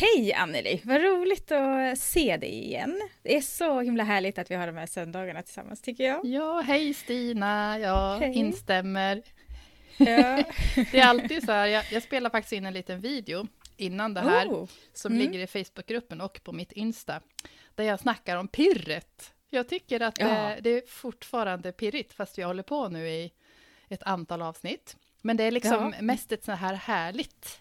Hej Anneli! Vad roligt att se dig igen. Det är så himla härligt att vi har de här söndagarna tillsammans tycker jag. Ja, hej Stina! Jag Hej. instämmer. Ja. Det är alltid så här, jag, jag spelar faktiskt in en liten video innan det här Oh. som Mm. ligger i Facebookgruppen och på mitt Insta, där jag snackar om pirret. Jag tycker att Ja. det, det är fortfarande pirrigt, fast vi håller på nu i ett antal avsnitt. Men det är liksom Ja. mest ett så här härligt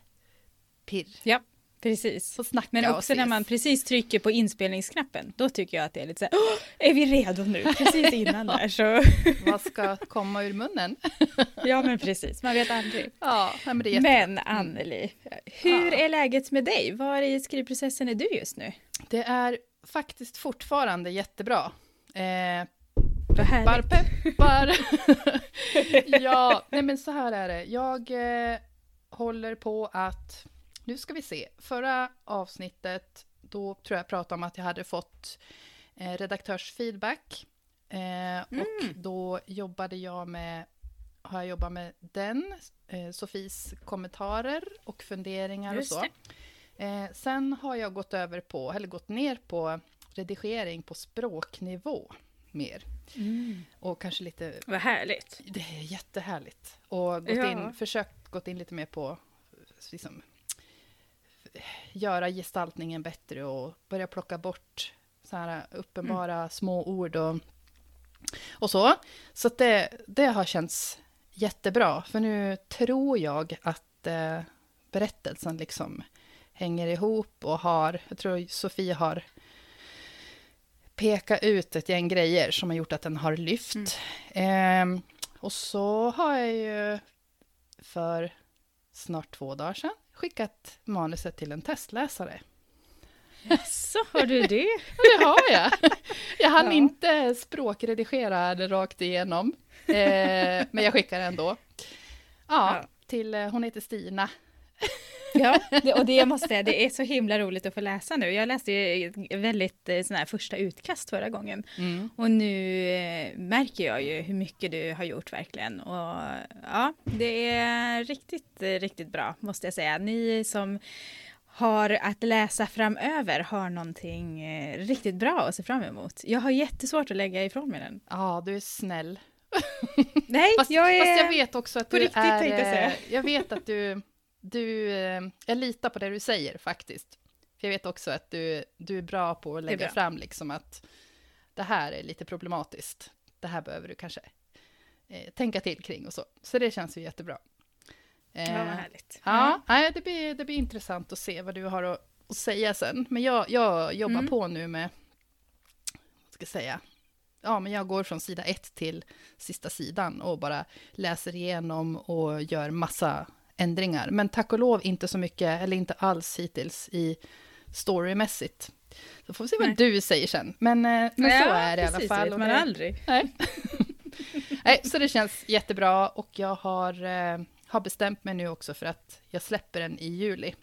pirr. Ja, precis. Men också när man precis trycker på inspelningsknappen, då tycker jag att det är lite så här, "Åh, är vi redo nu? Precis innan där så, Vad ska komma ur munnen? ja men precis, man vet aldrig. Ja, men det är. Men Anneli, hur Ja. är läget med dig? Var i skrivprocessen är du just nu? Det är faktiskt fortfarande jättebra. Eh, peppar, peppar. ja, nej men så här är det. Jag eh, håller på att... Nu ska vi se. Förra avsnittet, då tror jag jag pratade om att jag hade fått eh, redaktörsfeedback. Eh, Och Mm. då jobbade jag med... Har jag jobbat med den, eh, Sofies kommentarer och funderingar Just och så. Eh, sen har jag gått över på, eller gått ner på redigering på språknivå mer. Mm. Och kanske lite, Vad härligt. det är jättehärligt. Och gått Ja. in, försökt gått in lite mer på, liksom, göra gestaltningen bättre och börja plocka bort så här uppenbara små ord och, och så. Så det, det har känts jättebra, för nu tror jag att eh, berättelsen liksom hänger ihop och har, jag tror Sofie har pekat ut ett gäng grejer som har gjort att den har lyft. Ehm, och så har jag ju för snart två dagar sedan skickat manuset till en testläsare. Så har du det? Det har jag! Jag hann Ja. inte språkredigera det rakt igenom, eh, men jag skickar ändå. Ja, Ja. till, eh, hon heter Stina. Ja, det, och det måste jag, det är så himla roligt att få läsa nu. Jag läste ju väldigt eh, sån här första utkast förra gången. Och nu eh, märker jag ju hur mycket du har gjort verkligen. Och ja, det är riktigt, eh, riktigt bra måste jag säga. Ni som har att läsa framöver har någonting riktigt bra att se fram emot. Jag har jättesvårt att lägga ifrån mig den. Ja, du är snäll. Nej, Fast jag är... fast jag vet också att du riktigt, är... jag säga. Jag vet att du... du eh, jag litar på det du säger faktiskt. För jag vet också att du, du är bra på att lägga fram liksom att det här är lite problematiskt. Det här behöver du kanske eh, tänka till kring och så. Så det känns ju jättebra. Eh, Ja, vad härligt. Ja, nej, det, blir, det blir intressant att se vad du har att, att säga sen. Men jag, jag jobbar Mm. på nu med, vad ska jag säga, ja men jag går från sida ett till sista sidan och bara läser igenom och gör massa ändringar. Men tack och lov inte så mycket, eller inte alls hittills i storymässigt. Så får vi se vad Nej. du säger sen. Men, eh, men så Ja, är det i alla precis, fall. vet man det- aldrig. Nej. Nej, så det känns jättebra och jag har, eh, har bestämt mig nu också för att jag släpper den i juli.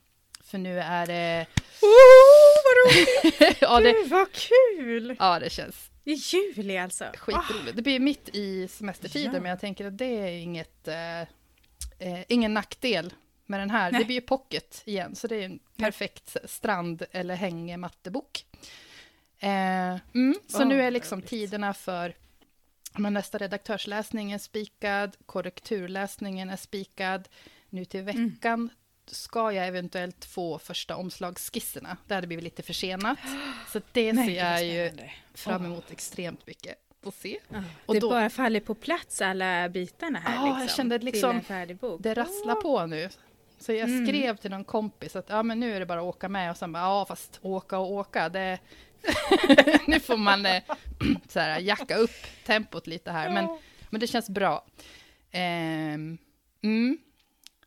För nu är det... Oh, vad roligt! ja, det, Gud, vad kul! ja, det känns I juli alltså? skitroligt. Det blir mitt i semestertiden, Ja. men jag tänker att det är inget, eh, eh, ingen nackdel med den här. Nej. Det blir ju pocket igen, så det är en perfekt strand eller hängemattebok. Eh, mm, så Åh, nu är liksom roligt. tiderna för men nästa redaktörsläsning är spikad, korrekturläsningen är spikad. Nu till Mm. veckan ska jag eventuellt få första omslagsskisserna. Det hade blivit lite försenat. Så det Nej, ser jag ju fram emot extremt mycket. Att se. Ja, Och det då- bara faller på plats alla bitarna här Ja, jag liksom, kände liksom-. Det rasslar på nu. Så jag Mm. skrev till någon kompis att ja, men nu är det bara att åka med och sen bara, ja fast åka och åka, det... nu får man eh, så här, jacka upp tempot lite här, men, men det känns bra. Ehm, mm.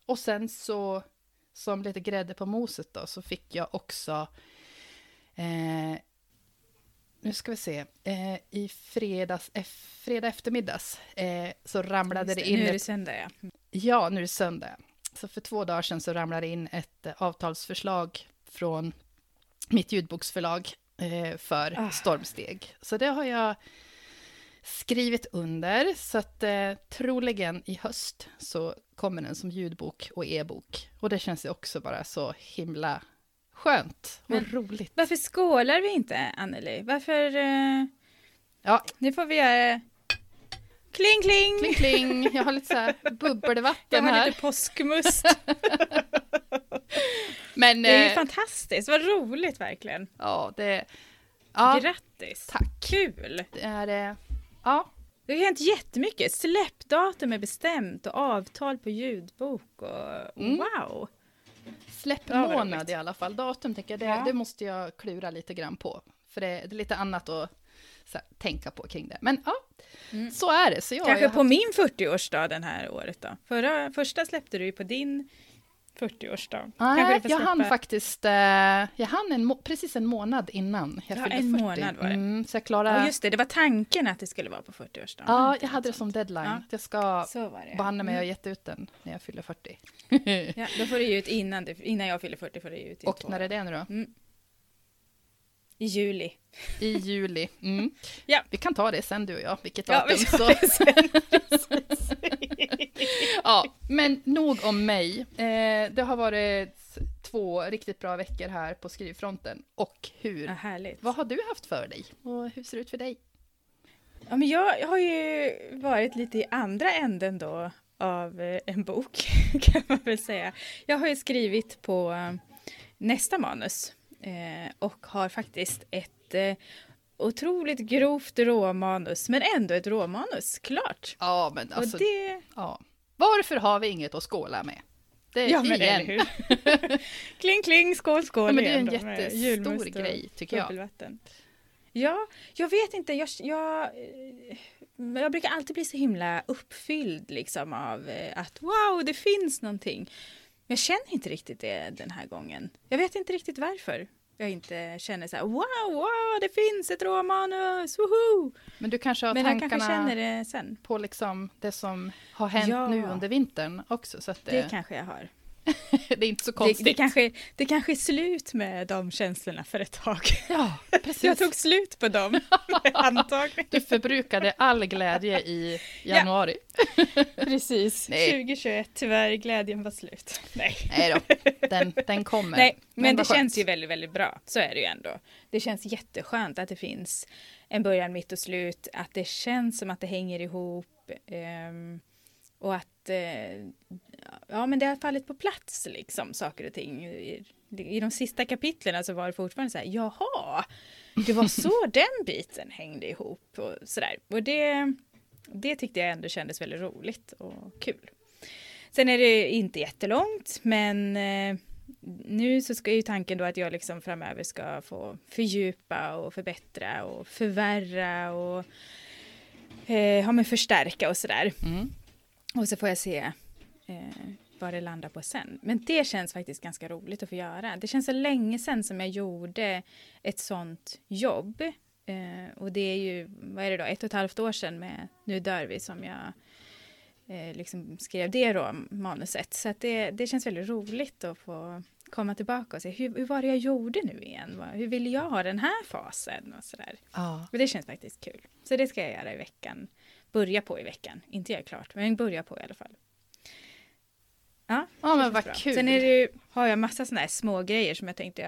Och sen så, som lite grädde på moset då, så fick jag också eh, nu ska vi se. Eh, I fredags, eh, fredag eftermiddags eh, så ramlade Just det in... Nu är det söndag ja. ja, nu är det söndag. Så för två dagar sedan så ramlade det in ett eh, avtalsförslag från mitt ljudboksförlag eh, för Ah. Stormsteg. Så det har jag skrivit under, så att eh, troligen i höst så kommer den som ljudbok och e-bok. Och det känns ju också bara så himla skönt och Men- roligt. Varför skålar vi inte, Anneli? Varför... eh, Ja, Nu får vi göra... Kling, kling! kling kling, jag har lite så här Jag bubbelvatten har här. lite påskmust. Men Det är ju eh, fantastiskt, vad roligt verkligen. ja, det... Ja, Grattis! tack. Kul! Det är... eh, Ja, Det har hänt jättemycket. Släppdatum är bestämt och avtal på ljudbok och Mm. wow! Släppmånad i alla fall. Datum tänker jag, det, Ja. det måste jag klura lite grann på. För det, det är lite annat att här, tänka på kring det. Men ja, Mm. så är det. Så jag, Kanske jag på min 40-årsdag den här året då? Förra, första släppte du ju på din 40-årsdag. Kanske Nej, du får jag hann faktiskt, eh, jag hann en precis en månad innan jag Ja, fyllde en 40. månad var det. Mm, så jag klarade... Ja just det, det var tanken att det skulle vara på 40-årsdagen. Ja, jag hade det som deadline. Ja. Jag ska banne mig ha Mm. gett ut den när jag fyller 40. Ja, då får du ge ut innan, det, innan jag fyller 40 får du ut Och när är det nu då? I juli. I juli. Mm. Ja. Vi kan ta det sen du och jag, vilket Ja, datum. vi så. tar det sen. Ja, men nog om mig. Eh, det har varit två riktigt bra veckor här på skrivfronten. Och hur? Ja, härligt. Vad har du haft för dig? Och hur ser det ut för dig? Ja, men jag har ju varit lite i andra änden då av eh, en bok kan man väl säga. Jag har ju skrivit på eh, nästa manus eh, och har faktiskt ett eh, otroligt grovt råmanus men ändå ett råmanus klart. Ja, men alltså, och det... ja. Varför har vi inget att skåla med? Det, Ja men igen. eller hur. kling kling, skål skål Ja, men det är en jättestor grej, tycker jag. Ja, jag vet inte. Jag, jag, eh, jag brukar alltid bli så himla uppfylld liksom av eh, att wow, det finns någonting. Men jag känner inte riktigt det den här gången. Jag vet inte riktigt varför jag inte känner så här wow, wow, det finns ett råmanus, woho! Men du kanske har Men tankarna kanske känner det sen. på liksom det som har hänt Ja. nu under vintern också. Så att Det det, kanske jag har. det, är inte så Det, konstigt. det, kanske, det kanske är slut med de känslorna för ett tag. Ja, precis. Jag tog slut på dem, antagligen. Du förbrukade all glädje i januari. Precis. Nej. 2021, tyvärr, glädjen var slut. Nej, Nej då, den, den kommer. Nej men det vad skönt. känns ju väldigt, väldigt bra. Så är det ju ändå. Det känns jätteskönt att det finns en början, mitt och slut. Att det känns som att det hänger ihop. ehm, och att eh, ja, men det har fallit på plats, liksom, saker och ting. I, I de sista kapitlen så var det fortfarande så här, jaha, det var så den biten hängde ihop och sådär. Och det, det tyckte jag ändå kändes väldigt roligt och kul. Sen är det inte jättelångt, men eh, nu så ska ju tanken då att jag liksom framöver ska få fördjupa och förbättra och förvärra och eh, ja, men förstärka och sådär. Mm. Och så får jag se eh, vad det landar på sen. Men det känns faktiskt ganska roligt att få göra. Det känns så länge sedan som jag gjorde ett sånt jobb. Eh, och det är ju, vad är det då, ett och ett halvt år sedan med Nu dör vi som jag eh, liksom skrev det då, manuset. Så det, det känns väldigt roligt att få komma tillbaka och se hur, hur var det jag gjorde nu igen? Hur ville jag ha den här fasen? Och sådär. Ja. Och det känns faktiskt kul. Så det ska jag göra i veckan. Börja på i veckan. Inte göra klart, men börja på i alla fall. Ja, Ja, men vad bra. kul. Sen ju- har jag massa sådana här små grejer som jag tänkte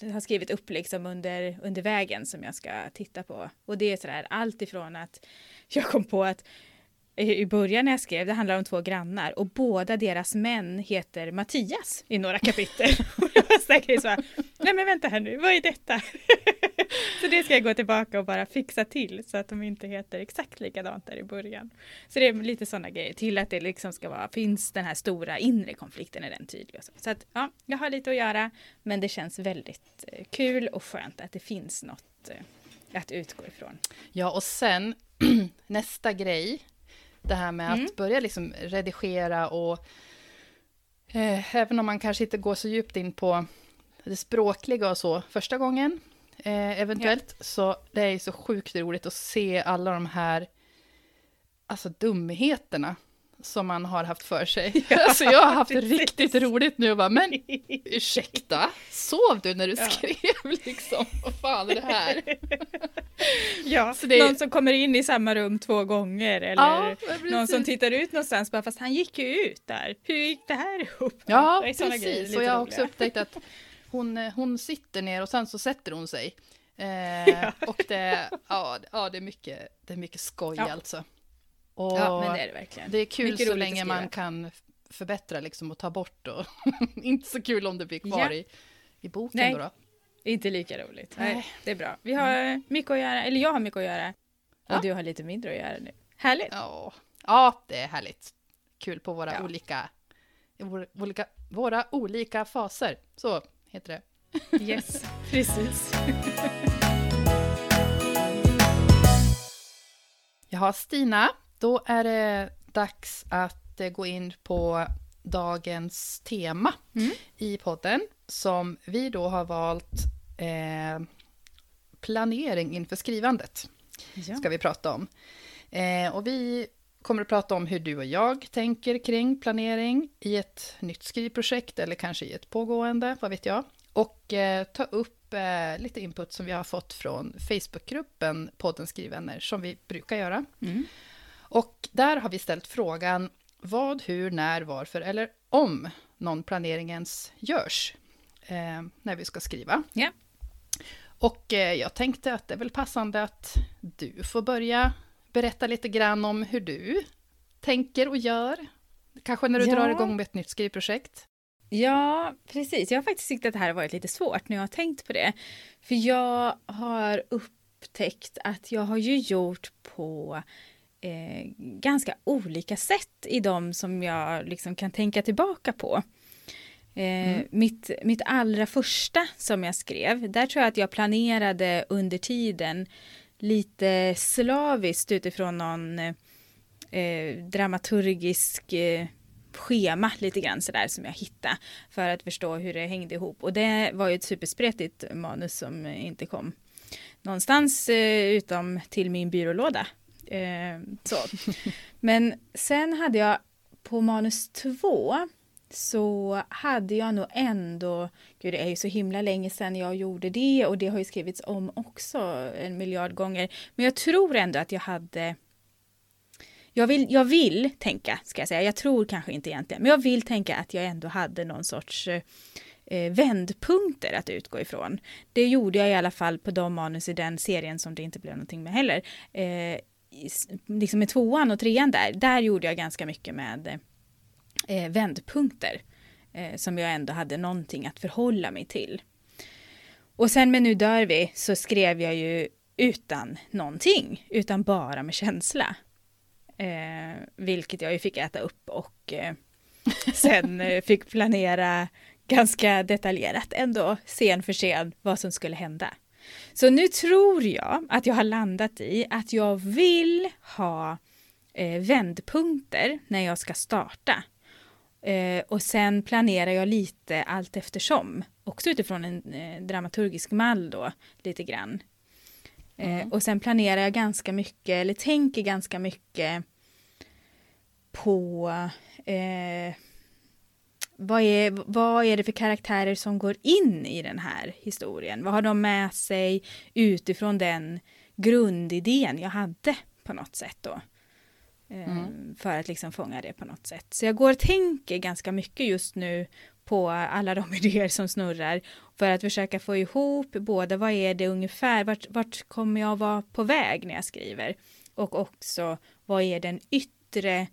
jag har skrivit upp liksom under, under vägen som jag ska titta på. Och det är sådär allt ifrån att jag kom på att i början när jag skrev, det handlar om två grannar och båda deras män heter Mattias i några kapitel. och jag var säkert så här, nej men vänta här nu, vad är detta? så det ska jag gå tillbaka och bara fixa till så att de inte heter exakt likadant där i början. Så det är lite sådana grejer till att det liksom ska vara, finns den här stora inre konflikten, är den tydlig? Så, så att ja, jag har lite att göra, men det känns väldigt eh, kul och skönt att det finst något eh, att utgå ifrån. ja, och sen nästa grej, det här med Mm. att börja liksom redigera och eh, även om man kanske inte går så djupt in på det språkliga och så första gången, eh, eventuellt. Så det är ju så sjukt roligt att se alla de här alltså, dumheterna som man har haft för sig. Ja, alltså jag har haft riktigt roligt nu och bara, men ursäkta, sov du när du ja. skrev liksom? Vad fan är det här? ja, det... någon som kommer in i samma rum två gånger eller ja, någon som tittar ut någonstans bara, fast han gick ju ut där. Hur gick det här ihop? Ja, precis. Och jag har också upptäckt att hon, hon sitter ner och sen så sätter hon sig. Eh, och det, ja, ja, det, är mycket, det är mycket skoj alltså. Och ja, men det är det verkligen. Det är kul Mycket så länge man kan förbättra liksom och ta bort och inte så kul om det blir kvar ja. i, i boken Nej. då, då. Inte lika roligt. Nej, det är bra. Vi har mm. mycket att göra, eller jag har mycket att göra. Och ja. du har lite mindre att göra nu. Härligt! Ja, ja det är härligt. Kul på våra ja. olika, olika, våra olika faser. Så heter det. Yes, precis. Jaha, Stina, då är det dags att eh, gå in på dagens tema mm. i podden som vi då har valt eh, planering inför skrivandet. Ja. Ska vi prata om. Eh, och vi kommer att prata om hur du och jag tänker kring planering i ett nytt skrivprojekt eller kanske i ett pågående, vad vet jag. Och eh, ta upp eh, lite input som vi har fått från Facebookgruppen Podden Skrivvänner, som vi brukar göra. Mm. Och där har vi ställt frågan vad, hur, när, varför eller om någon planering ens görs eh, när vi ska skriva. Yeah. Och eh, jag tänkte att det är väl passande att du får börja berätta lite grann om hur du tänker och gör. Kanske när du ja. drar igång med ett nytt skrivprojekt. Ja, precis. Jag har faktiskt tyckt att det här har varit lite svårt när jag har tänkt på det. För jag har upptäckt att jag har ju gjort på eh, ganska olika sätt i de som jag liksom kan tänka tillbaka på. Eh, mm. mitt, mitt allra första som jag skrev, där tror jag att jag planerade under tiden lite slaviskt utifrån någon eh, dramaturgisk eh, schema lite grann sådär som jag hittade för att förstå hur det hängde ihop. Och det var ju ett superspretigt manus som inte kom någonstans eh, utom till min byrålåda Eh, så. Men sen hade jag på manus två så hade jag nog ändå, gud det är ju så himla länge sedan jag gjorde det och det har ju skrivits om också en miljard gånger. Men jag tror ändå att jag hade jag vill, jag vill tänka, ska jag säga, jag tror kanske inte egentligen, men jag vill tänka att jag ändå hade någon sorts eh, vändpunkter att utgå ifrån. Det gjorde jag i alla fall på de manus i den serien som det inte blev någonting med heller. Eh, liksom med tvåan och trean där, där gjorde jag ganska mycket med eh, vändpunkter. Eh, som jag ändå hade någonting att förhålla mig till. Och sen med Nu dör vi så skrev jag ju utan någonting, utan bara med känsla. Eh, vilket jag ju fick äta upp och eh, sen eh, fick planera ganska detaljerat ändå, scen för scen, vad som skulle hända. Så nu tror jag att jag har landat i att jag vill ha eh, vändpunkter när jag ska starta. Eh, och sen planerar jag lite allt eftersom. Också utifrån en eh, dramaturgisk mall då, lite grann. Mm. Och sen planerar jag ganska mycket, eller tänker ganska mycket på eh, vad är, vad är det för karaktärer som går in i den här historien? Vad har de med sig utifrån den grundidén jag hade på något sätt då? Ehm, mm. För att liksom fånga det på något sätt. Så jag går och tänker ganska mycket just nu på alla de idéer som snurrar för att försöka få ihop både vad är det ungefär, vart, vart kommer jag vara på väg när jag skriver och också vad är den yttre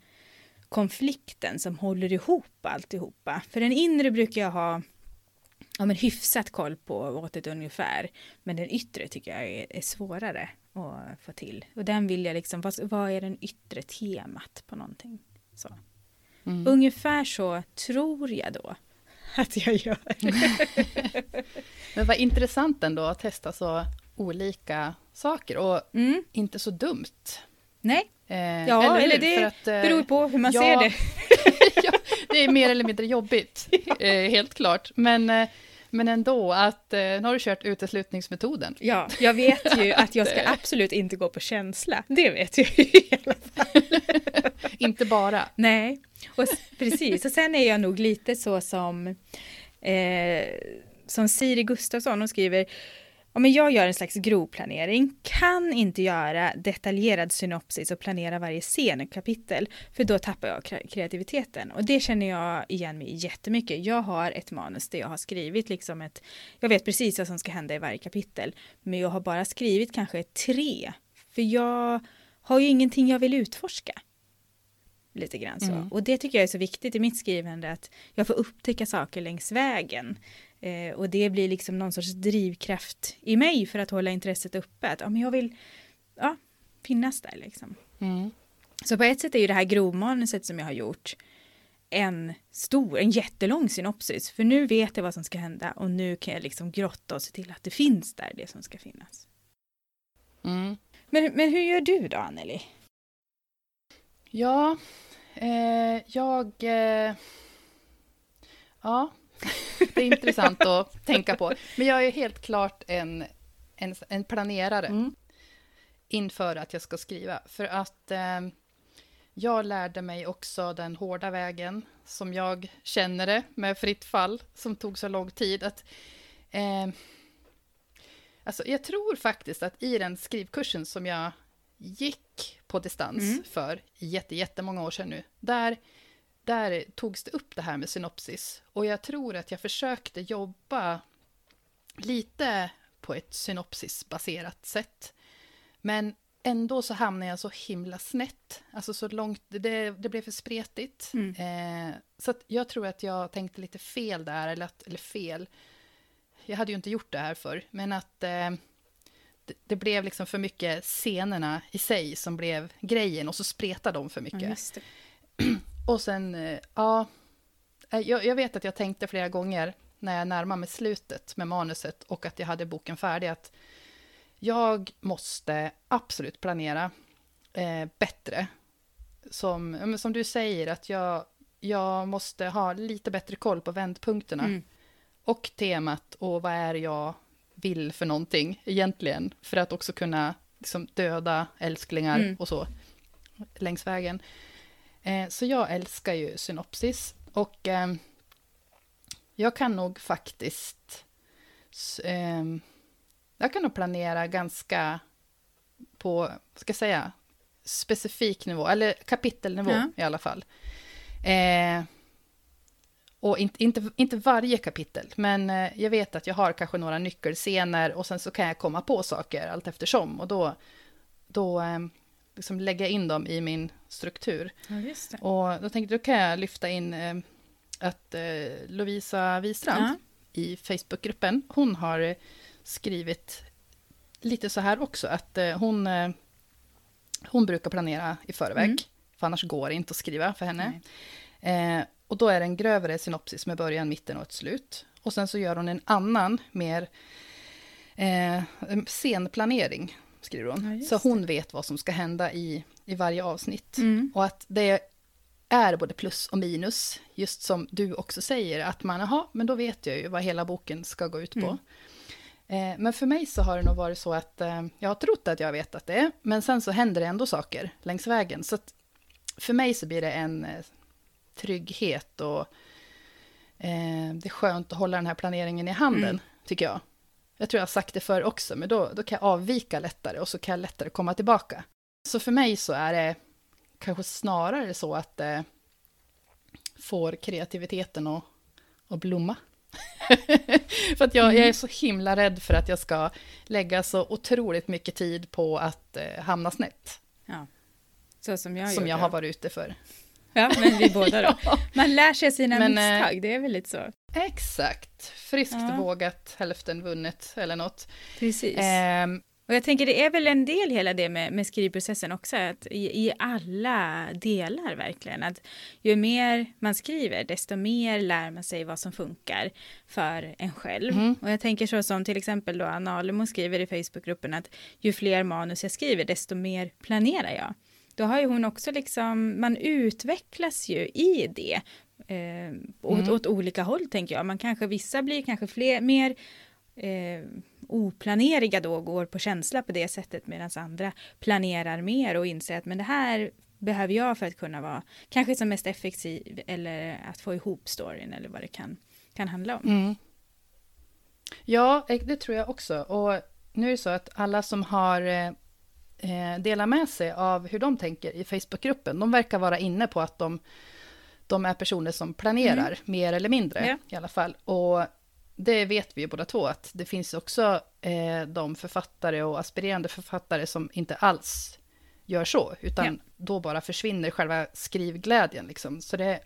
konflikten som håller ihop alltihopa. För den inre brukar jag ha ja, men hyfsat koll på åt ett ungefär. Men den yttre tycker jag är, är svårare att få till. Och den vill jag liksom, vad, vad är den yttre temat på någonting? Så. Mm. Ungefär så tror jag då att jag gör. men vad intressant ändå att testa så olika saker och mm. inte så dumt. Nej, Eh, ja, eller, eller det att, eh, beror på hur man ja, ser det. ja, det är mer eller mindre jobbigt, eh, helt klart. Men, eh, Men ändå, att eh, nu har du kört uteslutningsmetoden. Ja, jag vet ju att jag ska absolut inte gå på känsla. Det vet jag ju i alla fall. inte bara. Nej, och precis. Och sen är jag nog lite så som, eh, som Siri Gustafsson, hon skriver om jag gör en slags grovplanering, kan inte göra detaljerad synopsis och planera varje scen och kapitel, för då tappar jag kreativiteten. Och det känner jag igen mig jättemycket. Jag har ett manus där jag har skrivit liksom ett, jag vet precis vad som ska hända i varje kapitel, men jag har bara skrivit kanske tre, för jag har ju ingenting jag vill utforska. Lite grann så. Mm. Och det tycker jag är så viktigt i mitt skrivande, att jag får upptäcka saker längs vägen. Eh, och det blir liksom någon sorts drivkraft i mig för att hålla intresset uppe. Att ja, men jag vill ja, finnas där liksom. Mm. Så på ett sätt är ju det här grovmanuset som jag har gjort en stor, en jättelång synopsis. För nu vet jag vad som ska hända och nu kan jag liksom grotta och se till att det finns där, det som ska finnas. Mm. Men, men hur gör du då, Anneli? Ja, eh, jag... Eh, ja, det är intressant att tänka på. Men jag är helt klart en, en, en planerare mm. inför att jag ska skriva. För att eh, jag lärde mig också den hårda vägen, som jag känner det, med fritt fall, som tog så lång tid. att eh, Alltså, jag tror faktiskt att i den skrivkursen som jag gick på distans mm. för jättemånga år sedan nu, där där togs det upp det här med synopsis. Och jag tror att jag försökte jobba lite på ett synopsisbaserat sätt. Men ändå så hamnade jag så himla snett. Alltså så långt, det, det blev för spretigt. Mm. Eh, så jag tror att jag tänkte lite fel där, eller, att, eller fel. Jag hade ju inte gjort det här för men att eh, det, det, blev liksom för mycket scenerna i sig som blev grejen och så spretade de för mycket. Ja, Och sen, eh, ja, eh, jag, jag, vet att jag tänkte flera gånger när jag närmade mig slutet med manuset och att jag hade boken färdig att jag måste absolut planera eh, bättre. Som, som du säger, att jag, jag måste ha lite bättre koll på vändpunkterna. Mm. Och temat och vad är jag vill för någonting egentligen. För att också kunna liksom, döda älsklingar mm. och så längs vägen. Eh, så jag älskar ju synopsis. Och eh, jag kan nog faktiskt... Eh, jag kan nog planera ganska på, ska jag säga, specifik nivå, eller kapitelnivå ja. i alla fall. Och inte, inte, inte varje kapitel, men jag vet att jag har kanske några nyckelscener och sen så kan jag komma på saker allt eftersom. Och då, då liksom lägga in dem i min struktur. Ja, och då tänkte jag, då kan jag lyfta in eh, att eh, Lovisa Wistrand ja. i Facebookgruppen, hon har skrivit lite så här också, att eh, hon, eh, hon brukar planera i förväg, mm. för annars går det inte att skriva för henne. Eh, och då är det en grövre synopsis med början, mitten och ett slut. Och sen så gör hon en annan, mer eh, scenplanering, skriver hon. Ja, så hon vet vad som ska hända i, i varje avsnitt. Mm. Och att det är både plus och minus, just som du också säger, att man, jaha, men då vet jag ju vad hela boken ska gå ut på. Mm. Eh, men för mig så har det nog varit så att eh, jag har trott att jag vet att det men sen så händer det ändå saker längs vägen. Så att för mig så blir det en eh, trygghet och eh, det är skönt att hålla den här planeringen i handen, mm. tycker jag. Jag tror jag har sagt det förr också, men då, då kan jag avvika lättare och så kan jag lättare komma tillbaka. Så för mig så är det kanske snarare så att det får kreativiteten att, att blomma. för att jag, jag, är mm. så himla rädd för att jag ska lägga så otroligt mycket tid på att eh, hamna snett. Ja. Så som jag Som jag har varit ute för. Ja, men vi båda då. Man lär sig sina men, eh, misstag, det är väl lite så. Exakt. Friskt ja. vågat, hälften vunnet eller något. Precis. Eh, och jag tänker det är väl en del hela det med, med skrivprocessen också, att i, i, alla delar verkligen. Att ju mer man skriver, desto mer lär man sig vad som funkar för en själv. Mm. Och jag tänker så som till exempel då Anna Alemo skriver i Facebookgruppen att ju fler manus jag skriver, desto mer planerar jag. Då har ju hon också liksom, man utvecklas ju i det Eh, åt, mm. åt olika håll tänker jag. Man kanske, vissa blir kanske fler, mer eh, oplaneriga då och går på känsla på det sättet medan andra planerar mer och inser att men det här behöver jag för att kunna vara kanske som mest effektiv eller att få ihop storyn eller vad det kan, kan handla om. Mm. Ja, det tror jag också. Och nu är det så att alla som har eh, eh delat med sig av hur de tänker i Facebookgruppen, de verkar vara inne på att de, de är personer som planerar, mm. mer eller mindre ja. i alla fall. Och det vet vi ju båda två, att det finns också eh, de författare och aspirerande författare som inte alls gör så, utan ja. då bara försvinner själva skrivglädjen. Liksom. Så det,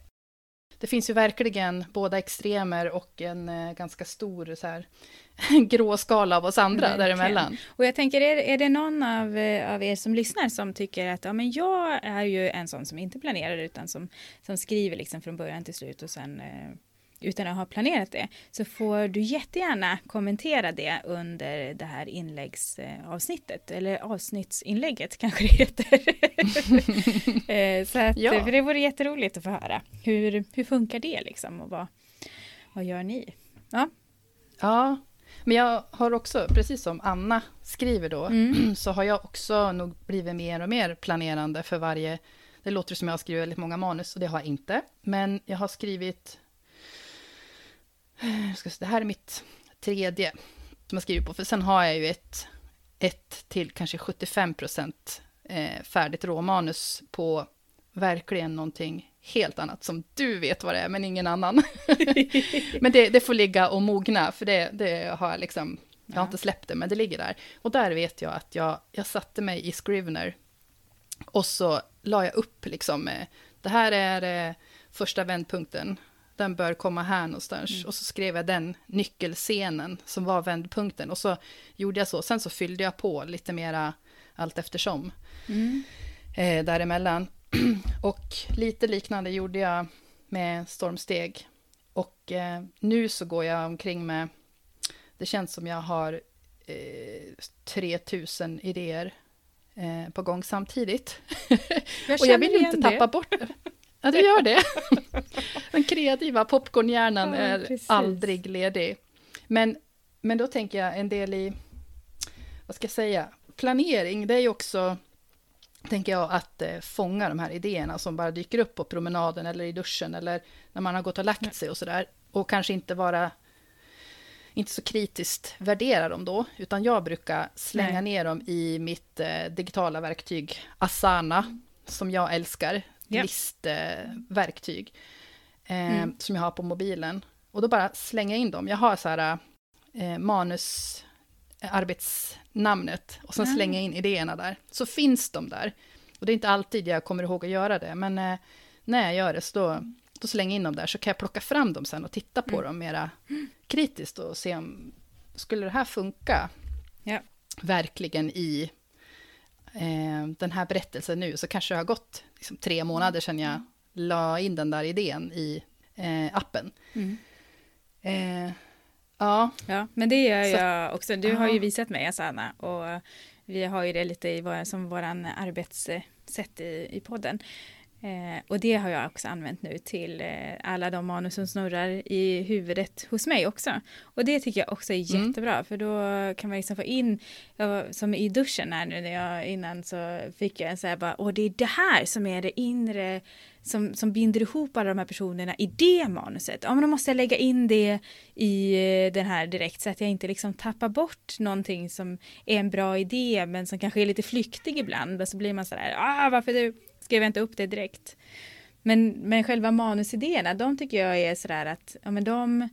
det finns ju verkligen båda extremer och en eh, ganska stor så här, grå skala av oss andra verkligen. däremellan. Och jag tänker, är, är det någon av, eh, av er som lyssnar som tycker att ja, men jag är ju en sån som inte planerar utan som, som skriver liksom från början till slut och sen eh, utan att ha planerat det, så får du jättegärna kommentera det under det här inläggsavsnittet, eller avsnittsinlägget kanske det heter. Eh, så att, ja. för det vore jätteroligt att få höra. Hur, hur funkar det liksom och vad, vad gör ni? Ja. ja, men jag har också, precis som Anna skriver då, mm. så har jag också nog blivit mer och mer planerande för varje det låter som jag har skrivit väldigt många manus och det har jag inte. Men jag har skrivit det här är mitt tredje som jag skriver på, för sen har jag ju ett, ett till kanske 75 procent eh, färdigt råmanus på verkligen någonting helt annat som du vet vad det är, men ingen annan. men det, det, får ligga och mogna, för det, det har jag liksom, jag har inte släppt det, men det ligger där. Och där vet jag att jag, jag satte mig i Scrivener och så la jag upp liksom, eh, det här är eh, första vändpunkten, den bör komma här någonstans. Mm. Och så skrev jag den nyckelscenen som var vändpunkten. Och så gjorde jag så. Sen så fyllde jag på lite mera allt eftersom. Mm. Eh, däremellan. och lite liknande gjorde jag med Stormsteg. Och eh, nu så går jag omkring med, det känns som jag har eh, 3000 idéer eh, på gång samtidigt. Jag och jag vill inte tappa det. bort det. Ja, du gör det. Den kreativa popcornhjärnan ja, är precis. aldrig ledig. Men, men då tänker jag en del i, vad ska jag säga, planering, det är ju också, tänker jag, att eh, fånga de här idéerna som bara dyker upp på promenaden eller i duschen eller när man har gått och lagt sig och sådär. Och kanske inte vara, inte så kritiskt värdera dem då, utan jag brukar slänga Nej. ner dem i mitt eh, digitala verktyg Asana, som jag älskar yeah. listverktyg eh, mm. som jag har på mobilen. Och då bara slänga in dem. Jag har så här eh, manus, arbetsnamnet och sen mm. slänga in idéerna där. Så finns de där. Och det är inte alltid jag kommer ihåg att göra det, men eh, när jag gör det så då, då slänger jag in dem där, så kan jag plocka fram dem sen och titta på mm. dem mera kritiskt och se om, skulle det här funka? Ja. Verkligen i eh, den här berättelsen nu, så kanske det har gått liksom, tre månader sedan jag la in den där idén i eh, appen. Mm. Eh, ja. ja, men det gör så, jag också. Du aha. har ju visat mig, Asana, och vi har ju det lite i vår, som våran arbetssätt i, i podden. Eh, och det har jag också använt nu till eh, alla de manus som snurrar i huvudet hos mig också. Och det tycker jag också är mm. jättebra, för då kan man liksom få in, var, som i duschen här nu när jag innan så fick jag en så här bara, och det är det här som är det inre som, som binder ihop alla de här personerna i det manuset. Ja, men då måste jag lägga in det i eh, den här direkt så att jag inte liksom tappar bort någonting som är en bra idé men som kanske är lite flyktig ibland. Och så blir man så där, ah, varför du skrev jag inte upp det direkt. Men, men själva manusidéerna, de tycker jag är sådär att, ja men de,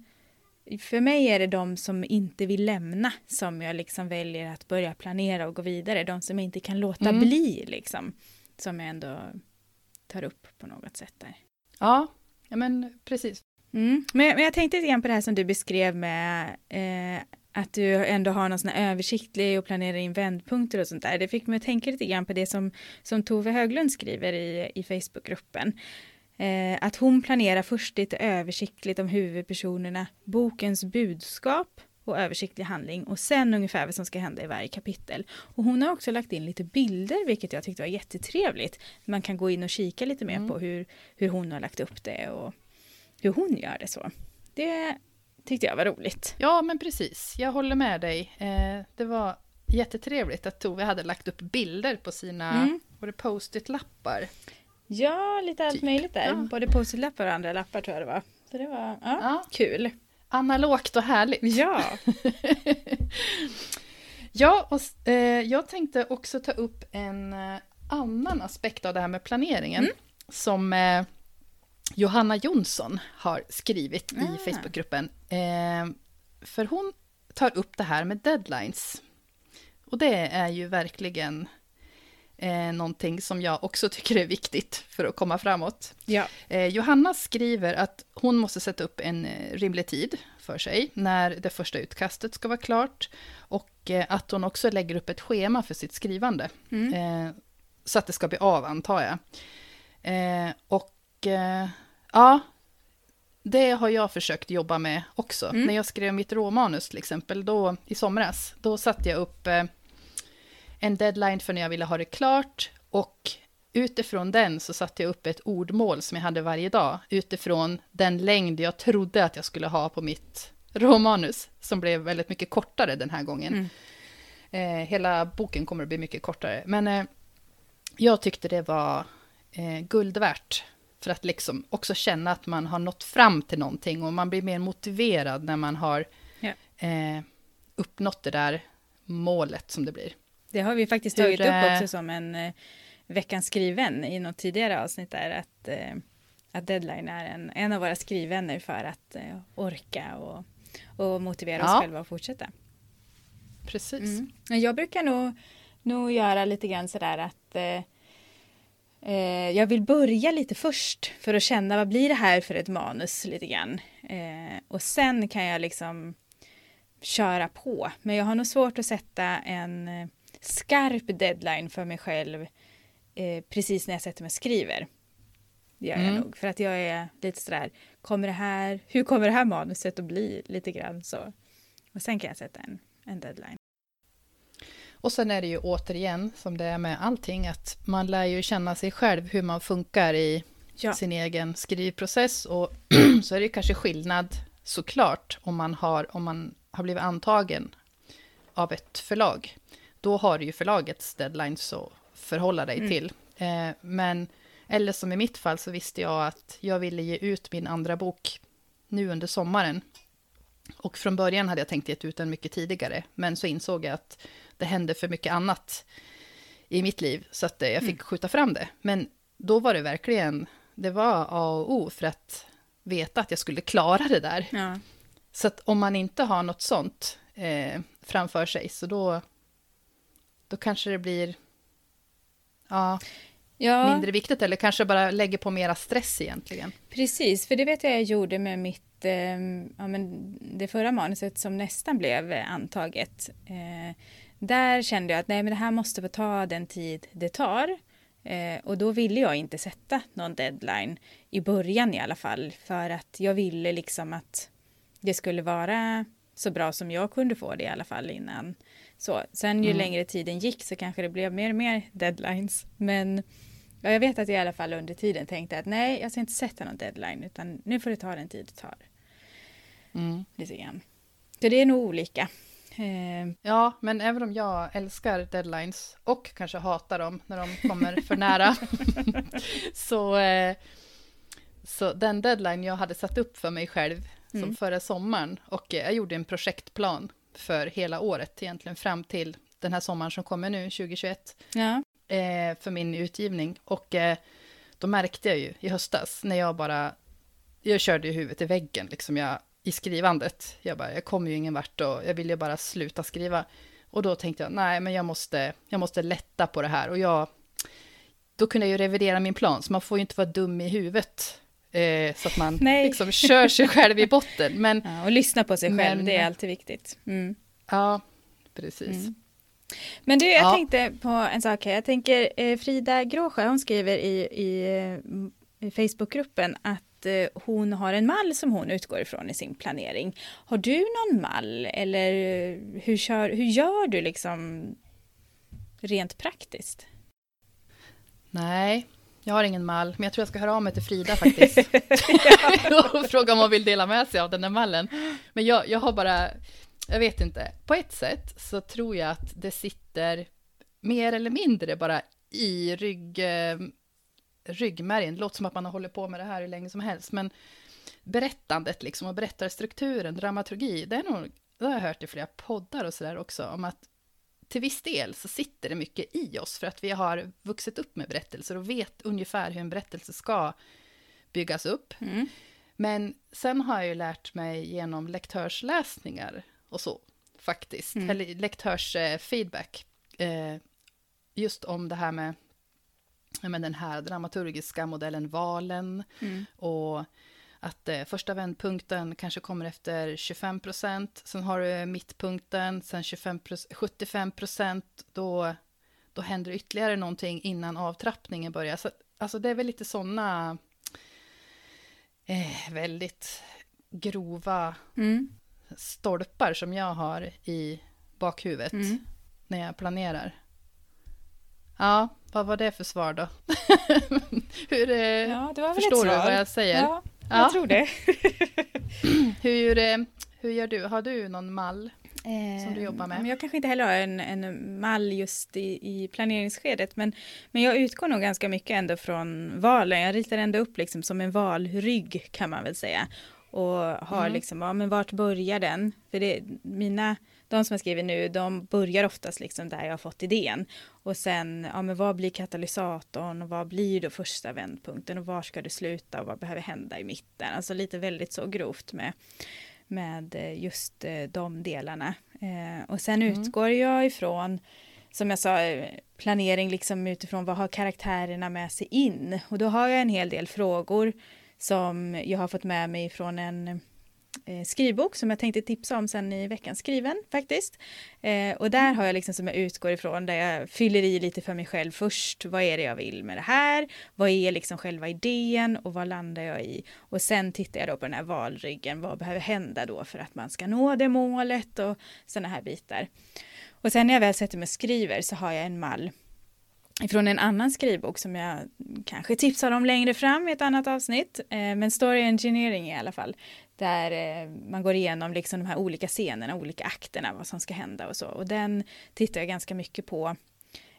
för mig är det de som inte vill lämna som jag liksom väljer att börja planera och gå vidare. De som inte kan låta mm. bli liksom. Som jag ändå tar upp på något sätt där. Ja, ja men precis. Mm. Men, men, jag tänkte lite grann på det här som du beskrev med eh, att du ändå har någon sån här översiktlig och planerar in vändpunkter och sånt där. Det fick mig att tänka lite grann på det som, som Tove Höglund skriver i, i Facebookgruppen. Eh, att hon planerar först lite översiktligt om huvudpersonerna, bokens budskap och översiktlig handling och sen ungefär vad som ska hända i varje kapitel. Och hon har också lagt in lite bilder vilket jag tyckte var jättetrevligt. Man kan gå in och kika lite mer mm. på hur, hur hon har lagt upp det och hur hon gör det så. Det tyckte jag var roligt. Ja, men precis. Jag håller med dig. Eh, det var jättetrevligt att Tove hade lagt upp bilder på sina mm. post-it-lappar. Ja, lite allt typ. möjligt där. Ja. Både post-it-lappar och andra lappar tror jag det var. Så det var ja, ja. kul. Analogt och härligt. Ja. ja, och eh, jag tänkte också ta upp en eh, annan aspekt av det här med planeringen. Mm. Som eh, Johanna Jonsson har skrivit ah. i Facebookgruppen. Eh, för hon tar upp det här med deadlines. Och det är ju verkligen eh, någonting som jag också tycker är viktigt för att komma framåt. Ja. Eh, Johanna skriver att hon måste sätta upp en eh, rimlig tid för sig när det första utkastet ska vara klart och eh, att hon också lägger upp ett schema för sitt skrivande. Mm. Eh, så att det ska bli av, antar jag. Eh, och ja, det har jag försökt jobba med också. Mm. När jag skrev mitt råmanus till exempel, då i somras, då satte jag upp en deadline för när jag ville ha det klart och utifrån den så satte jag upp ett ordmål som jag hade varje dag utifrån den längd jag trodde att jag skulle ha på mitt råmanus som blev väldigt mycket kortare den här gången. Mm. Eh, hela boken kommer att bli mycket kortare, men eh, jag tyckte det var eh, guld värt för att liksom också känna att man har nått fram till någonting och man blir mer motiverad när man har ja. eh, uppnått det där målet som det blir. Det har vi faktiskt tagit Hur, upp också som en eh, veckans skriven i något tidigare avsnitt där att, eh, att deadline är en, en av våra skrivvänner för att eh, orka och, och motivera ja. oss själva att fortsätta. Precis. Mm. Jag brukar nog, nog göra lite grann sådär att eh, jag vill börja lite först för att känna vad blir det här för ett manus lite grann. Eh, och sen kan jag liksom köra på. Men jag har nog svårt att sätta en eh, skarp deadline för mig själv eh, precis när jag sätter mig och skriver. Det gör mm. jag nog. För att jag är lite sådär, kommer det här, hur kommer det här manuset att bli lite grann så. Och sen kan jag sätta en, en deadline. Och sen är det ju återigen, som det är med allting, att man lär ju känna sig själv hur man funkar i ja. sin egen skrivprocess. Och så är det kanske skillnad såklart om man har, om man har blivit antagen av ett förlag då har du ju förlagets deadlines att förhålla dig mm. till. Eh, men, eller som i mitt fall så visste jag att jag ville ge ut min andra bok nu under sommaren. Och från början hade jag tänkt ge ut den mycket tidigare, men så insåg jag att det hände för mycket annat i mitt liv, så att eh, jag fick mm. skjuta fram det. Men då var det verkligen, det var A och O för att veta att jag skulle klara det där. Ja. Så att om man inte har något sånt eh, framför sig, så då, då kanske det blir ja, ja. mindre viktigt eller kanske bara lägger på mera stress egentligen. Precis, för det vet jag jag gjorde med mitt, eh, ja, men det förra manuset som nästan blev antaget. Eh, där kände jag att nej, men det här måste få ta den tid det tar. Eh, och då ville jag inte sätta någon deadline i början i alla fall för att jag ville liksom att det skulle vara så bra som jag kunde få det i alla fall innan så, sen ju mm. längre tiden gick så kanske det blev mer och mer deadlines. Men ja, jag vet att jag i alla fall under tiden tänkte att nej, jag ska inte sätta någon deadline utan nu får det ta den tid det tar. Mm. Lite grann. Så det är nog olika. Eh. Ja, men även om jag älskar deadlines och kanske hatar dem när de kommer för nära. så, eh, så den deadline jag hade satt upp för mig själv som mm. förra sommaren och jag gjorde en projektplan för hela året egentligen fram till den här sommaren som kommer nu, 2021. Ja. Eh, för min utgivning. Och då märkte jag ju i höstas när jag bara, jag körde ju huvudet i väggen liksom jag, i skrivandet. Jag bara, jag kommer ju ingen vart och jag vill ju bara sluta skriva. Och då tänkte jag, nej men jag måste, jag måste lätta på det här. Och jag, då kunde jag ju revidera min plan, så man får ju inte vara dum i huvudet. Eh, så att man Nej. liksom kör sig själv i botten. Men, ja, och lyssna på sig men, själv, det är alltid viktigt. Mm. Ja, precis. Mm. Men du, jag ja. tänkte på en sak här. Jag tänker eh, Frida Gråsjö, hon skriver i, i, i Facebookgruppen att eh, hon har en mall som hon utgår ifrån i sin planering. Har du någon mall eller hur, kör, hur gör du liksom rent praktiskt? Nej, Jag har ingen mall, men jag tror jag ska höra av mig till Frida faktiskt. och fråga om hon vill dela med sig av den där mallen. Men jag, jag har bara, jag vet inte. På ett sätt så tror jag att det sitter mer eller mindre bara i rygg, eh, ryggmärgen. Det låter som att man har hållit på med det här hur länge som helst, men berättandet liksom och berättarstrukturen, dramaturgi, det är nog, det har jag hört i flera poddar och sådär också, om att till viss del så sitter det mycket i oss för att vi har vuxit upp med berättelser och vet ungefär hur en berättelse ska byggas upp. Mm. Men sen har jag ju lärt mig genom lektörsläsningar och så, faktiskt, Mm. eller lektörsfeedback, eh, just om det här med, men den här dramaturgiska modellen valen Mm. och att eh, första vändpunkten kanske kommer efter 25 procent, sen har du mittpunkten, sen 25 75 procent, då, då händer ytterligare någonting innan avtrappningen börjar. Så, alltså det är väl lite sådana eh, väldigt grova Mm. stolpar som jag har i bakhuvudet Mm. när jag planerar. Ja, vad var det för svar då? Hur, eh, Ja, det var väl förstår du vad jag säger? Ja, Ja. jag tror det. Hur, eh, hur gör du? Har du någon mall? Som du jobbar med. Eh, Men Jag kanske inte heller har en, en mall just i, i planeringsskedet, men, men jag utgår nog ganska mycket ändå från valen. Jag ritar ändå upp liksom som en valrygg kan man väl säga. Och har Mm. liksom, ja men vart börjar den? För det, mina, de som jag skriver nu, de börjar oftast liksom där jag har fått idén. Och sen, ja men vad blir katalysatorn och vad blir då första vändpunkten och var ska det sluta och vad behöver hända i mitten? Alltså lite väldigt så grovt med med eh, just eh, de delarna. Eh, och sen Mm. utgår jag ifrån, som jag sa, planering liksom utifrån vad har karaktärerna med sig in? Och då har jag en hel del frågor som jag har fått med mig från en skrivbok som jag tänkte tipsa om sen i veckan skriven faktiskt. Eh, och där har jag liksom som jag utgår ifrån där jag fyller i lite för mig själv först. Vad är det jag vill med det här? Vad är liksom själva idén och vad landar jag i? Och sen tittar jag då på den här valryggen. Vad behöver hända då för att man ska nå det målet och sådana här bitar. Och sen när jag väl sätter mig och skriver så har jag en mall från en annan skrivbok som jag kanske tipsar om längre fram i ett annat avsnitt. Eh, men Story Engineering i alla fall. Där eh, man går igenom liksom de här olika scenerna, olika akterna, vad som ska hända och så. Och den tittar jag ganska mycket på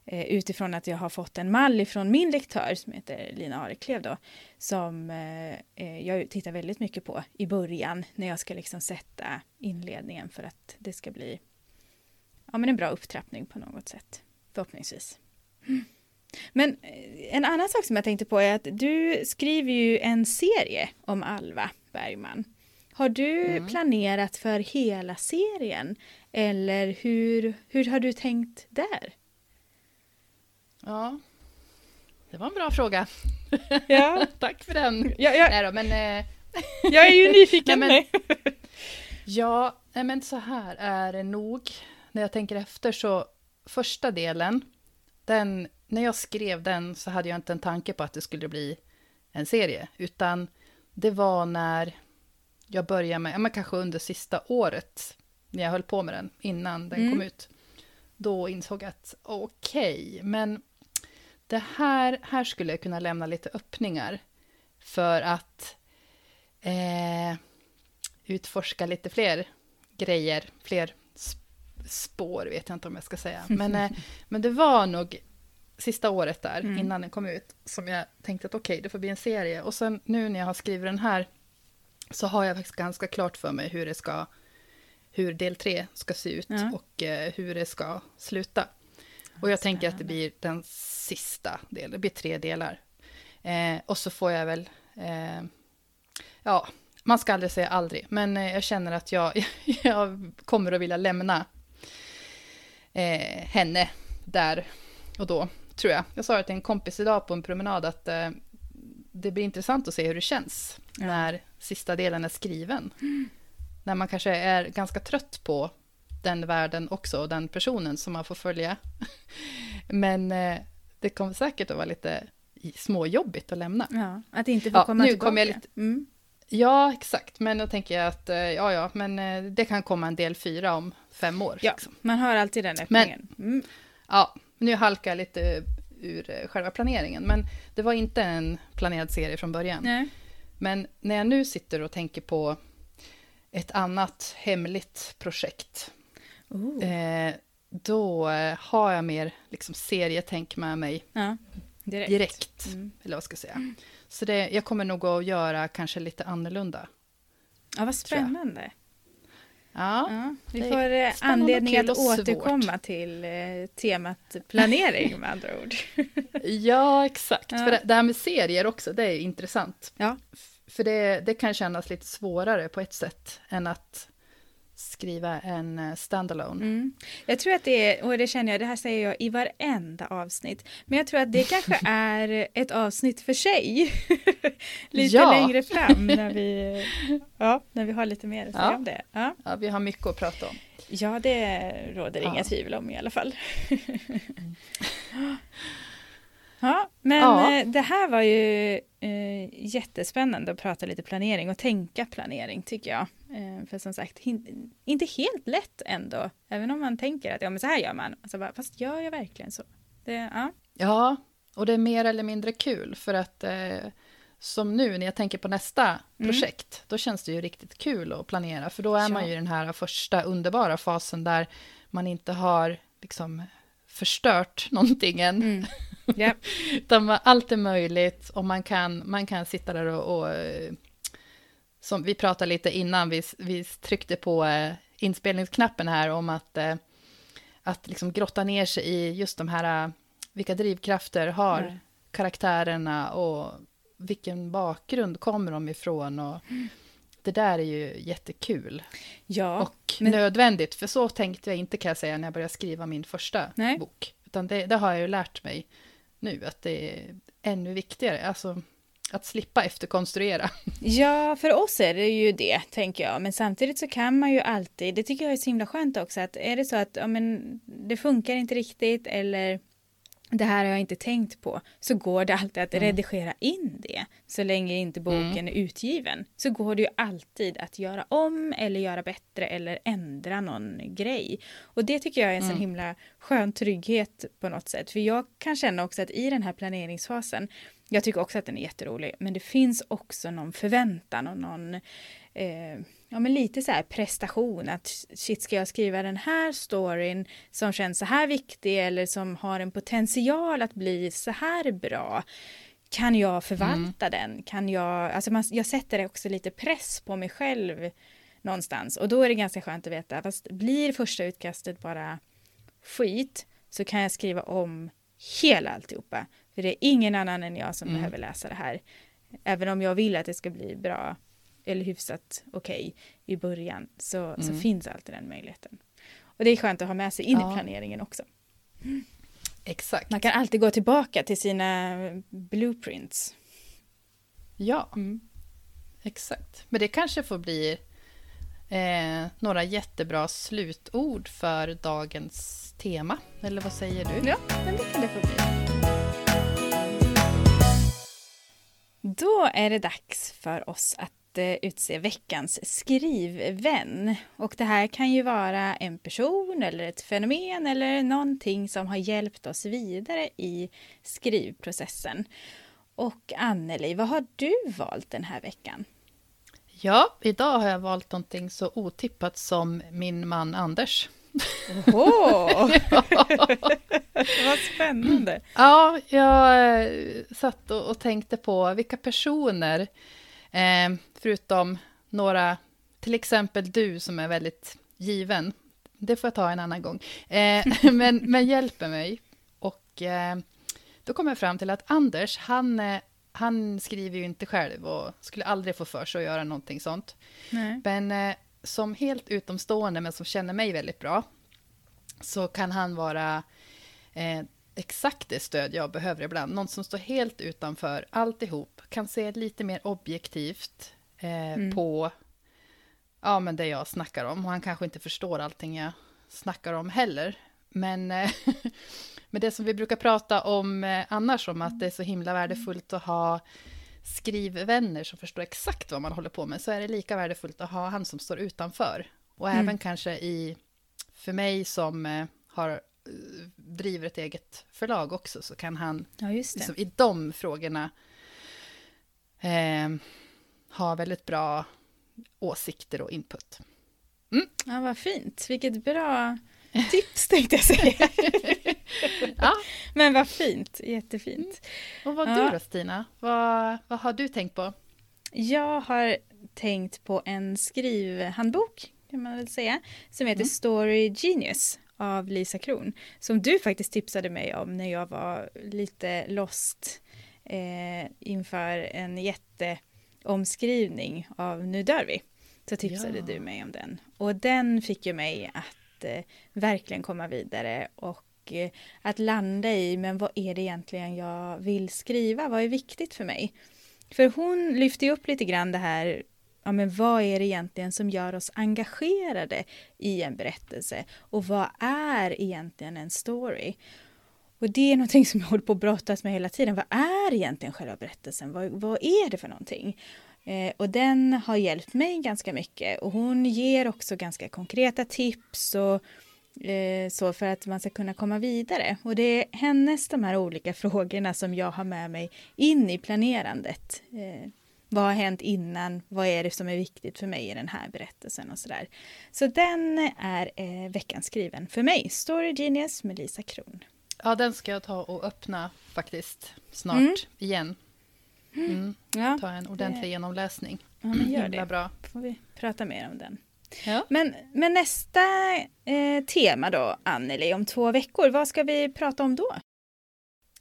eh, utifrån att jag har fått en mall ifrån min lektör som heter Lina Areklev då. Som eh, jag tittar väldigt mycket på i början när jag ska liksom sätta inledningen för att det ska bli ja, men en bra upptrappning på något sätt. Förhoppningsvis. Men en annan sak som jag tänkte på är att du skriver ju en serie om Alva Bergman. Har du Mm. planerat för hela serien? Eller hur, hur har du tänkt där? Ja, det var en bra fråga. Ja, Tack för den. jag, jag, Nej då, men, eh, jag är ju nyfiken. Nej, ja, nej, men så här är det nog. När jag tänker efter så, första delen, den, när jag skrev den så hade jag inte en tanke på att det skulle bli en serie, utan det var när jag började med, ja, men kanske under sista året, när jag höll på med den, innan den Mm. kom ut. Då insåg jag att okej, men det här, här skulle jag kunna lämna lite öppningar för att eh, utforska lite fler grejer, fler sp- spår vet jag inte om jag ska säga. Men, eh, men det var nog sista året där, Mm. innan den kom ut, som jag tänkte att okej, det får bli en serie. Och sen nu när jag har skrivit den här, så har jag faktiskt ganska klart för mig hur det ska, hur del tre ska se ut Ja. och eh, hur det ska sluta. Och jag tänker att det blir den sista delen, det blir tre delar. Eh, och så får jag väl, eh, ja, man ska aldrig säga aldrig, men eh, jag känner att jag, jag kommer att vilja lämna eh, henne där och då, tror jag. Jag sa det till en kompis idag på en promenad att eh, det blir intressant att se hur det känns Ja. när sista delen är skriven. När man kanske är ganska trött på den världen också och den personen som man får följa. Men eh, det kommer säkert att vara lite småjobbigt att lämna. Ja, att inte få Ja, komma nu tillbaka. kom jag lite- Mm. Ja, exakt. Men då tänker jag att, eh, ja, ja, men eh, det kan komma en del fyra om fem år. Ja, Liksom. man har alltid den öppningen. Mm. Ja, nu halkar jag lite ur eh, själva planeringen. Men det var inte en planerad serie från början. Nej. Men när jag nu sitter och tänker på ett annat hemligt projekt, Oh. eh, då eh, har jag mer liksom, serietänk med mig Ja, direkt. direkt. Mm. Eller vad ska jag säga. Så det, jag kommer nog att göra kanske lite annorlunda. Ja, vad spännande. Ja, Ja, vi får eh, anledning att svårt. återkomma till eh, temat planering med andra ord. ja exakt. Ja. För det, det här med serier också, det är intressant. Ja. För det, det kan kännas lite svårare på ett sätt än att skriva en eh, standalone. Mm. Jag tror att det är, och det känner jag, det här säger jag i varenda avsnitt, men jag tror att det kanske är ett avsnitt för sig. lite Ja. längre fram när vi, ja, när vi har lite mer att säga Ja. om det. Ja. Ja, vi har mycket att prata om. ja, det råder inga tvivel om i alla fall. Ja, men Ja. eh, det här var ju eh, jättespännande att prata lite planering och tänka planering tycker jag. Eh, för som sagt, hin- inte helt lätt ändå. Även om man tänker att ja, men så här gör man. Alltså bara, fast gör jag verkligen så? Det, ja. Ja, och det är mer eller mindre kul för att eh, som nu när jag tänker på nästa Mm. projekt, då känns det ju riktigt kul att planera, för då är man Ja. ju i den här första underbara fasen där man inte har liksom förstört någonting än, Mm. Ja. utan allt är möjligt och man kan, man kan sitta där och, och eh, som vi pratade lite innan, vi, vi tryckte på eh, inspelningsknappen här om att, eh, att liksom grotta ner sig i just de här, vilka drivkrafter har Ja. karaktärerna och vilken bakgrund kommer de ifrån och det där är ju jättekul ja. och men- nödvändigt, för så tänkte jag inte kan jag säga när jag började skriva min första Nej. bok, utan det, det har jag ju lärt mig nu, att det är ännu viktigare, alltså att slippa efterkonstruera. Ja, för oss är det ju det, tänker jag. Men samtidigt så kan man ju alltid, det tycker jag är så himla skönt också, att är det så att ja, men, det funkar inte riktigt eller det här har jag inte tänkt på, så går det alltid att Mm. redigera in det. Så länge inte boken är utgiven, så går det ju alltid att göra om eller göra bättre eller ändra någon grej. Och det tycker jag är en sån Mm. himla skön trygghet på något sätt. För jag kan känna också att i den här planeringsfasen, jag tycker också att den är jätterolig, men det finns också någon förväntan och någon eh, ja, men lite så här prestation. Att shit, ska jag skriva den här storyn som känns så här viktig eller som har en potential att bli så här bra? Kan jag förvalta den? Kan jag, alltså man, jag sätter också lite press på mig själv någonstans och då är det ganska skönt att veta, fast blir första utkastet bara skit så kan jag skriva om hela alltihopa. För det är ingen annan än jag som Mm. behöver läsa det här. Även om jag vill att det ska bli bra eller hyfsat okej i början så, så Mm. finns alltid den möjligheten. Och det är skönt att ha med sig in Ja. i planeringen också. Exakt. Man kan alltid gå tillbaka till sina blueprints. Ja, Mm. exakt. Men det kanske får bli eh, några jättebra slutord för dagens tema. Eller vad säger du? Ja, men det kan det få bli. Då är det dags för oss att eh, utse veckans skrivvän. Och det här kan ju vara en person eller ett fenomen eller någonting som har hjälpt oss vidare i skrivprocessen. Och Anneli, vad har du valt den här veckan? Ja, idag har jag valt någonting så otippat som min man Anders. Åh! vad spännande! Ja, jag eh, satt och, och tänkte på vilka personer, eh, förutom några, till exempel du som är väldigt given, det får jag ta en annan gång, eh, men, men hjälper mig. Och eh, då kom jag fram till att Anders, han, eh, han skriver ju inte själv och skulle aldrig få för sig att göra någonting sånt. Nej. Men eh, som helt utomstående, men som känner mig väldigt bra, så kan han vara eh, exakt det stöd jag behöver ibland. Någon som står helt utanför alltihop, kan se lite mer objektivt eh, Mm. på ja, men det jag snackar om. Och han kanske inte förstår allting jag snackar om heller. Men, eh, men det som vi brukar prata om eh, annars, om att det är så himla värdefullt att ha skrivvänner som förstår exakt vad man håller på med, så är det lika värdefullt att ha han som står utanför. Och Mm. även kanske i, för mig som eh, har driver ett eget förlag också, så kan han Ja, liksom, i de frågorna eh, ha väldigt bra åsikter och input. Ja, vad fint. Vilket bra tips tänkte jag säga. Ja, Men vad fint, jättefint. och vad Ja. du då Stina? Vad, vad har du tänkt på? Jag har tänkt på en skrivhandbok, kan man väl säga, som heter Mm. Story Genius av Lisa Kron. Som du faktiskt tipsade mig om när jag var lite lost eh, inför en jätteomskrivning av Nu dör vi. Så tipsade Ja. du mig om den. Och den fick ju mig att eh, verkligen komma vidare och eh, att landa i, men vad är det egentligen jag vill skriva? Vad är viktigt för mig? För hon lyfter ju upp lite grann det här, ja men vad är det egentligen som gör oss engagerade i en berättelse? Och vad är egentligen en story? Och det är någonting som jag håller på att brottas med hela tiden. Vad är egentligen själva berättelsen? Vad, vad är det för någonting? Eh, och den har hjälpt mig ganska mycket. Och hon ger också ganska konkreta tips och eh, så för att man ska kunna komma vidare. Och det är hennes de här olika frågorna som jag har med mig in i planerandet. Eh, vad har hänt innan? Vad är det som är viktigt för mig i den här berättelsen och sådär. Så den är eh, veckans skriven för mig. Story Genius med Lisa Kron. Ja, den ska jag ta och öppna faktiskt snart Mm. igen. Mm, Ja, ta en ordentlig genomläsning. ja men gör det. bra. får vi prata mer om den. Ja. Men, men nästa eh, tema då, Anneli, om två veckor, vad ska vi prata om då?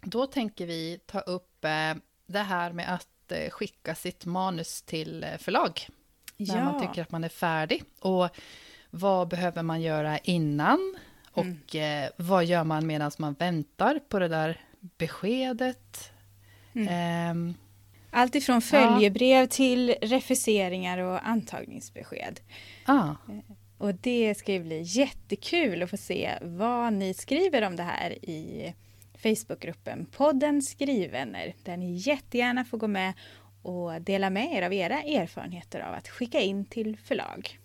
Då tänker vi ta upp eh, det här med att eh, skicka sitt manus till eh, förlag. När man tycker att man är färdig. Och vad behöver man göra innan? Och eh, vad gör man medan man väntar på det där beskedet? Mm. Ehm, Allt ifrån följebrev till refuseringar och antagningsbesked. ah, Och det ska ju bli jättekul att få se vad ni skriver om det här i Facebookgruppen podden Skrivvänner där ni jättegärna får gå med och dela med er av era erfarenheter av att skicka in till förlag.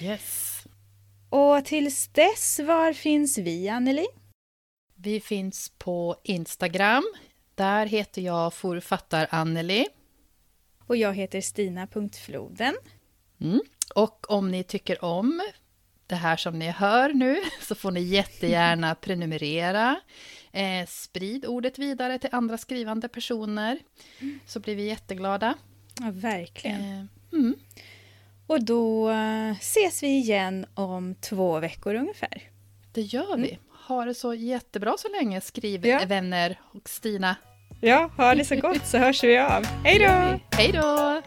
yes. Och tills dess, var finns vi Anneli? Vi finns på Instagram. Där heter jag Forfattar Anneli. Och jag heter Stina.floden. Mm. Och om ni tycker om det här som ni hör nu så får ni jättegärna prenumerera. Eh, sprid ordet vidare till andra skrivande personer så blir vi jätteglada. Ja, verkligen. Eh, mm. Och då eh, ses vi igen om två veckor ungefär. Det gör vi. Ha det så jättebra så länge, skriv Ja. vänner och Stina. Ja, ha det så gott så hörs vi av. Hej då! Hej då!